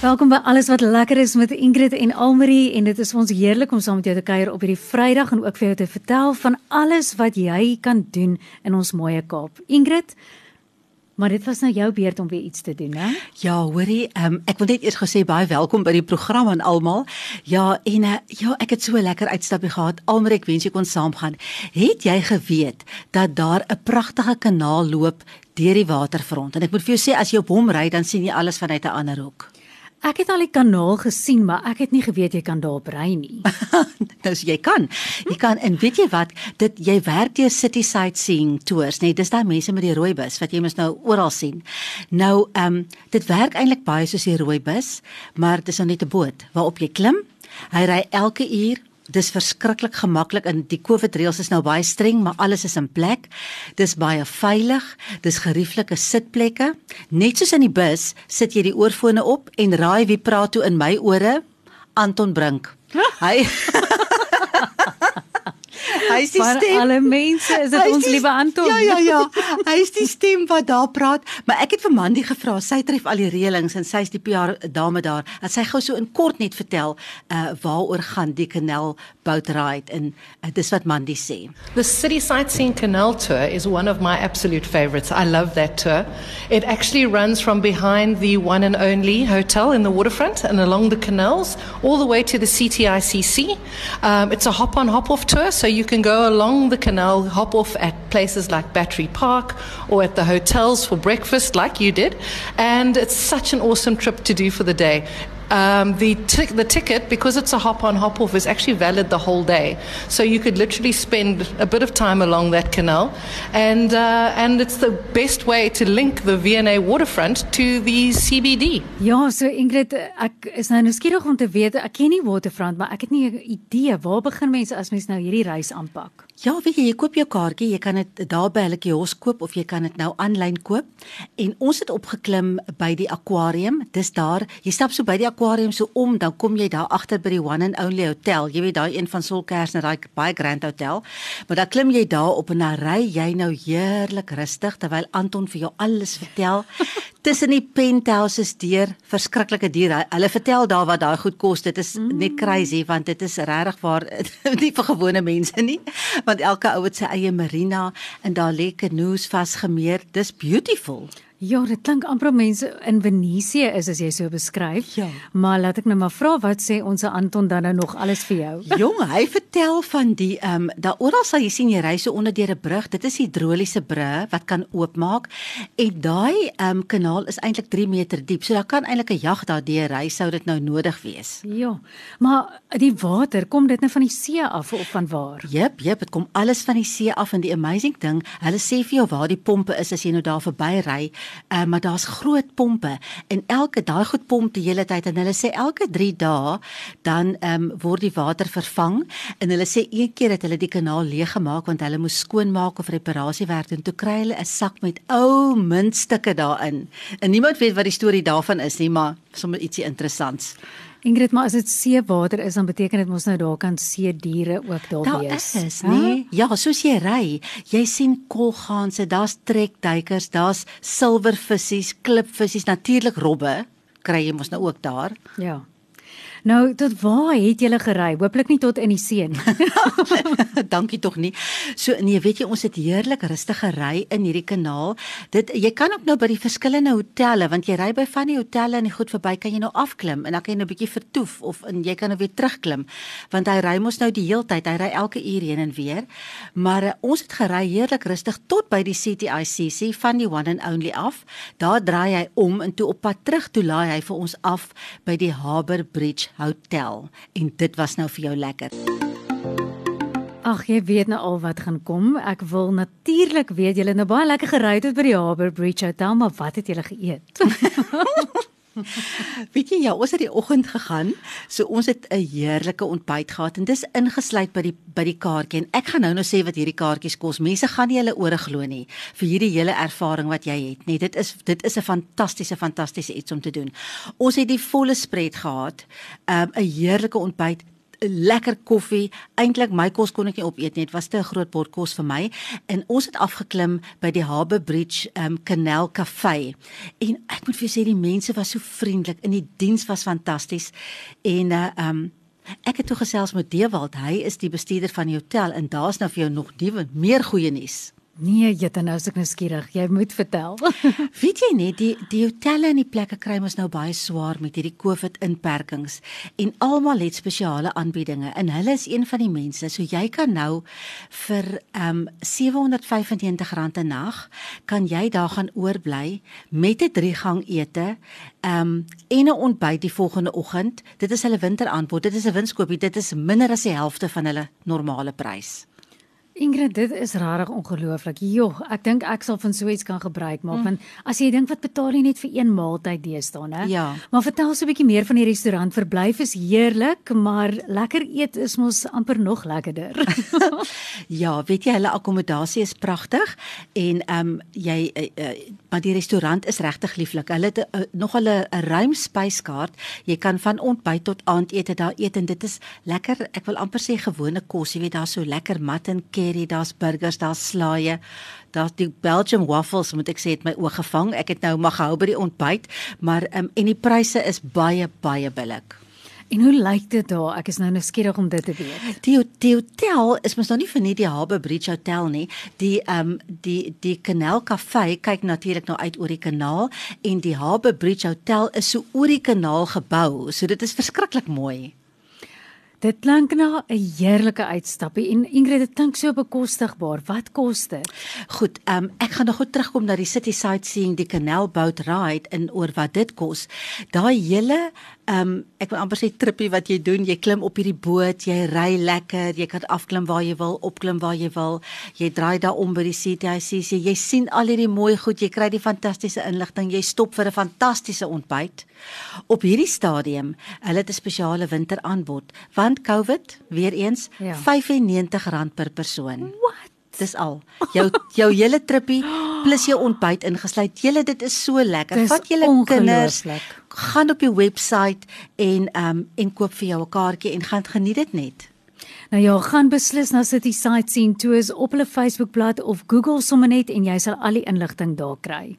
Welkom by alles wat lekker is met Ingrid en Almarie en dit is ons heerlik om saam met jou te kuier op hierdie Vrydag en ook vir jou te vertel van alles wat jy kan doen in ons mooi Kaap. Ingrid, maar dit was nou jou beurt om weer iets te doen, hè? Ja, hoorie, um, ek wil net eers gesê baie welkom by die program aan almal. Ja, en uh, ja, ek het so 'n lekker uitstapie gehad. Almarie, ek wens jy kon saamgaan. Het jy geweet dat daar 'n pragtige kanaal loop deur die waterfront? En ek moet vir jou sê as jy op hom ry, dan sien jy alles vanuit 'n ander hoek. Ek het al die kanaal gesien, maar ek het nie geweet jy kan daar brei nie. nou so jy kan. Jy kan en weet jy wat, dit jy werk deur city sightseeing tours, nee, dis daai mense met die rooi bus wat jy mos nou oral sien. Nou, ehm um, dit werk eintlik baie soos die rooi bus, maar dis nou net 'n boot waarop jy klim. Hy ry elke uur dis verskriklik gemaklik en die COVID reëls is nou baie streng, maar alles is in plek. Dis baie veilig, dis gerieflike sitplekke. Net soos in die bus, sit jy die oorfone op en raai wie praat toe in my ore? Anton Brink. Hy Hy is die Van stem. alle mense is dit ons die- liewe Anton. Ja ja ja. Hy is die stem wat daar praat, maar ek het vir Mandy gevra, sy tref al die reëlings en sy is die PR dame daar. Dat sy gou so in kort net vertel uh waaroor gaan die Canal Boat Ride en uh, dis wat Mandy sê. The City Sightseeing Canal Tour is one of my absolute favorites. I love that tour. It actually runs from behind the one and only hotel in the waterfront and along the canals all the way to the CTICC. Um, it's a hop on, hop off tour, so you can go along the canal, hop off at places like Battery Park or at the hotels for breakfast, like you did. And it's such an awesome trip to do for the day. Um, the, the ticket, because it's a hop on, hop off, is actually valid the whole day. So you could literally spend a bit of time along that canal. And, uh, and it's the best way to link the V&A waterfront to the CBD. Ja, so Ingrid, ek is nou nuuskierig om te weet, ek ken nie Waterfront, maar ek het nie 'n idee waar begin mense as mens nou hierdie reis aanpak. Ja, weet jy, jy koop jou kaartjie, jy kan dit daar by hulle kiosk koop of jy kan dit nou aanlyn koop. En ons het opgeklim by die akwarium. Dis daar. Jy stap so by die akwarium so om, dan kom jy daar agter by die One and Only Hotel. Jy weet daai een van Solkers en daai baie grand hotel. Maar dan klim jy daar op en dan ry jy nou heerlik rustig terwyl Anton vir jou alles vertel. Tussen die penthouses deur verskriklike diere. Hulle vertel daar wat daai goed kos. Dit is net crazy want dit is regtig waar nie vir gewone mense nie. Want elke ou het sy eie marina en daar lê canoes vasgemeer. Dis beautiful. Ja, dit klink amper of mense in Venesië is as jy so beskryf. Ja. Maar laat ek nou maar vra wat sê ons Anton dan nou nog alles vir jou? Jong, hy vertel van die ehm um, daar oral sal jy sien jy ry so onder deur 'n brug. Dit is hidroliese brug wat kan oopmaak en daai ehm um, kanaal is eintlik 3 meter diep. So daar kan eintlik 'n jag daardeur ry sou dit nou nodig wees. Ja. Maar die water, kom dit nou van die see af of van waar? Jep, jep, dit kom alles van die see af en die amazing ding, hulle sê vir jou waar die pompe is as jy nou daar verby ry, uh, maar daar's groot pompe en elke daai goed pomp die hele tyd en hulle sê elke 3 dae dan um, word die water vervang en hulle sê een keer het hulle die kanaal leeg gemaak want hulle moes skoonmaak of reparasiewerk doen. Toe kry hulle 'n sak met ou muntstukke daarin. En niemand weet wat die storie daarvan is nie, maar sommer ietsie interessants. Ingrid, maar as dit seewater is, dan beteken dit mos nou daar kan see diere ook daar Daar wees. is, Hæ? nee. Ja, soos jy ry, jy sien kolgaanse, daar's trekduikers, daar's silwervissies, klipvissies, natuurlik robbe kry jy mos nou ook daar. Ja. Nou, tot waar het julle gery? Hooplik nie tot in die see nie. Dankie tog nie. So nee, weet jy, ons het heerlik rustig gery in hierdie kanaal. Dit jy kan ook nou by die verskillende hotelle, want jy ry by van die hotelle en die goed verby kan jy nou afklim en dan kan jy nou 'n bietjie vertoef of en jy kan nou weer terugklim. Want hy ry mos nou die heeltyd, hy ry elke uur heen en weer. Maar uh, ons het gery heerlik rustig tot by die CTICC van die One and Only af. Daar draai hy om en toe op pad terug toe laai hy vir ons af by die Harbour Bridge Hotel en dit was nou vir jou lekker. Ag, jy weet nou al wat gaan kom. Ek wil natuurlik weet julle het nou baie lekker gery tot by die Harbour Bridge Hotel, maar wat het julle geëet? Weet jy ja, ons het die oggend gegaan. So ons het 'n heerlike ontbyt gehad en dis ingesluit by die by die kaartjie en ek gaan nou nou sê wat hierdie kaartjies kos. Mense gaan nie hulle ore glo nie vir hierdie hele ervaring wat jy het nie. Dit is dit is 'n fantastiese fantastiese iets om te doen. Ons het die volle spread gehad. 'n um, heerlike ontbyt, lekker koffie. Eintlik my kos kon ek nie opeet nie. Dit was te 'n groot bord kos vir my. En ons het afgeklim by die Harbour Bridge um Canal Cafe. En ek moet vir jou sê die mense was so vriendelik en die diens was fantasties. En uh um ek het toe gesels met Dewald. Hy is die bestuurder van die hotel en daar's nou vir jou nog nuwe meer goeie nuus. Nee, Jette, nou is ek nou skieurig. Jy moet vertel. Weet jy net die die hotelle en die plekke kry mos nou baie swaar met hierdie COVID inperkings en almal het spesiale aanbiedinge en hulle is een van die mense. So jy kan nou vir ehm um, R795 'n nag kan jy daar gaan oorbly met 'n drie gang ete ehm um, en 'n ontbyt die volgende oggend. Dit is hulle winteraanbod. Dit is 'n winskoopie. Dit is minder as die helfte van hulle normale prys. Ingrid, dit is regtig ongelooflik. Joh, ek dink ek sal van so iets kan gebruik maak mm. want as jy dink wat betaal jy net vir een maaltyd deesdae, né? Ja. Maar vertel so 'n bietjie meer van die restaurant. Verblyf is heerlik, maar lekker eet is mos amper nog lekkerder. ja, weet jy, hulle akkommodasie is pragtig en ehm um, jy uh, uh, maar die restaurant is regtig lieflik. Hulle het uh, nog hulle 'n ruim spyskaart. Jy kan van ontbyt tot aandete daar eet en dit is lekker. Ek wil amper sê gewone kos, jy weet daar so lekker mat en curry, daar's burgers, daar's slaaië. Daar's die Belgian waffles, moet ek sê, het my oog gevang. Ek het nou mag hou by die ontbyt, maar um, en die pryse is baie baie billik. En hoe lyk dit daar? Ek is nou nuuskierig om dit te weet. Die, die hotel is mos nou nie vir net die Harbour Bridge Hotel nie. Die ehm um, die die Canal Cafe kyk natuurlik nou uit oor die kanaal en die Harbour Bridge Hotel is so oor die kanaal gebou. So dit is verskriklik mooi. Dit klink na 'n heerlike uitstappie en Ingrid, dit klink so bekostigbaar. Wat kos dit? Goed, um, ek gaan nog gou terugkom na die city sightseeing, die canal boat ride en oor wat dit kos. Daai hele um, ek wil amper sê trippie wat jy doen, jy klim op hierdie boot, jy ry lekker, jy kan afklim waar jy wil, opklim waar jy wil. Jy draai daar om by die CTIC, jy sien al hierdie mooi goed, jy kry die fantastiese inligting, jy stop vir 'n fantastiese ontbyt. Op hierdie stadium, hulle het 'n spesiale winteraanbod want COVID weer eens ja. R95 per persoon. What? Dis al. Jou jou hele trippie plus jou ontbyt ingesluit. Julle dit is so lekker. Vat julle kinders. Gaan op die webwerf en ehm um, en koop vir jou 'n kaartjie en gaan geniet dit net. Nou ja, gaan beslis na City Sightseeing Tours op hulle Facebookblad of Google sommer net en jy sal al die inligting daar kry.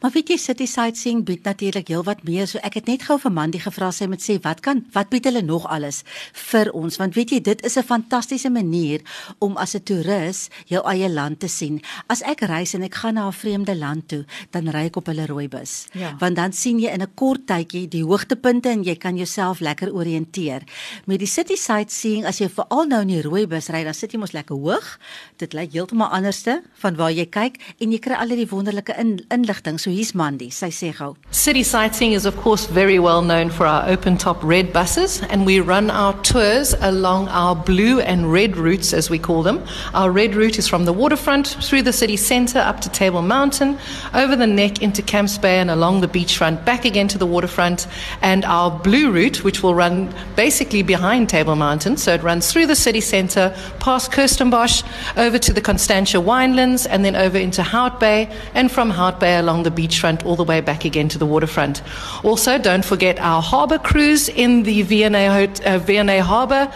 Maar weet jy City Sightseeing bied natuurlik heelwat meer. So ek het net gou vir Mandy gevra sy moet sê wat kan wat bied hulle nog alles vir ons? Want weet jy dit is 'n fantastiese manier om as 'n toerist jou eie land te sien. As ek reis en ek gaan na 'n vreemde land toe, dan ry ek op hulle rooibus. Ja. Want dan sien jy in 'n kort tydjie die hoogtepunte en jy kan jouself lekker orienteer. Met die City Sightseeing as jy veral nou in die rooibus ry, dan sit jy mos lekker hoog. Dit lyk heeltemal anderste van waar jy kyk en jy kry al die wonderlike in, inligting So hier's Mandy. Sy sê gou. City sightseeing is of course very well known for our open top red buses and we run our tours along our blue and red routes as we call them. Our red route is from the waterfront through the city centre up to Table Mountain, over the neck into Camps Bay and along the beachfront back again to the waterfront and our blue route which will run basically behind Table Mountain. So it runs through the city centre, past Kirstenbosch, over to the Constantia Winelands and then over into Hout Bay and from Hout Bay along along the beachfront all the way back again to the waterfront. Also, don't forget our harbour cruise in the V&A, uh, V&A harbour.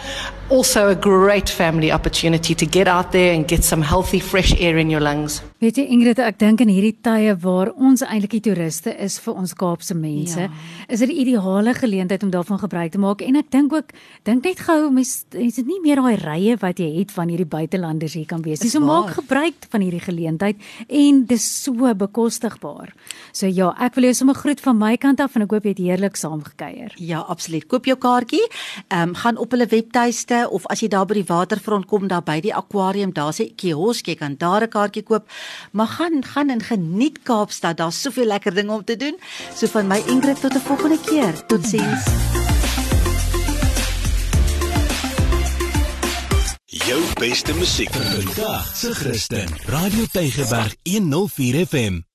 Also, a great family opportunity to get out there and get some healthy, fresh air in your lungs. Weet jy Ingrid, ek dink in hierdie tye waar ons eintlik die toeriste is vir ons Kaapse mense, ja. is dit 'n ideale geleentheid om daarvan gebruik te maak en ek dink ook dink net gou mens is dit nie meer daai rye wat jy het van hierdie buitelanders hier kan wees. Dis so maak gebruik van hierdie geleentheid en dis so bekostigbaar. So ja, ek wil jou sommer groet van my kant af en ek hoop jy het heerlik saamgekuier. Ja, absoluut. Koop jou kaartjie. Ehm um, gaan op hulle webtuiste of as jy daar by die waterfront kom daar by die akwarium, daar's 'n kiosk, jy kan daar 'n kaartjie koop. Maar gaan gaan en geniet Kaapstad. Daar's soveel lekker dinge om te doen. So van my Ingrid tot 'n volgende keer. Totsiens. Jou beste musiek vir vandag se Christen. Radio Tygerberg 104 FM.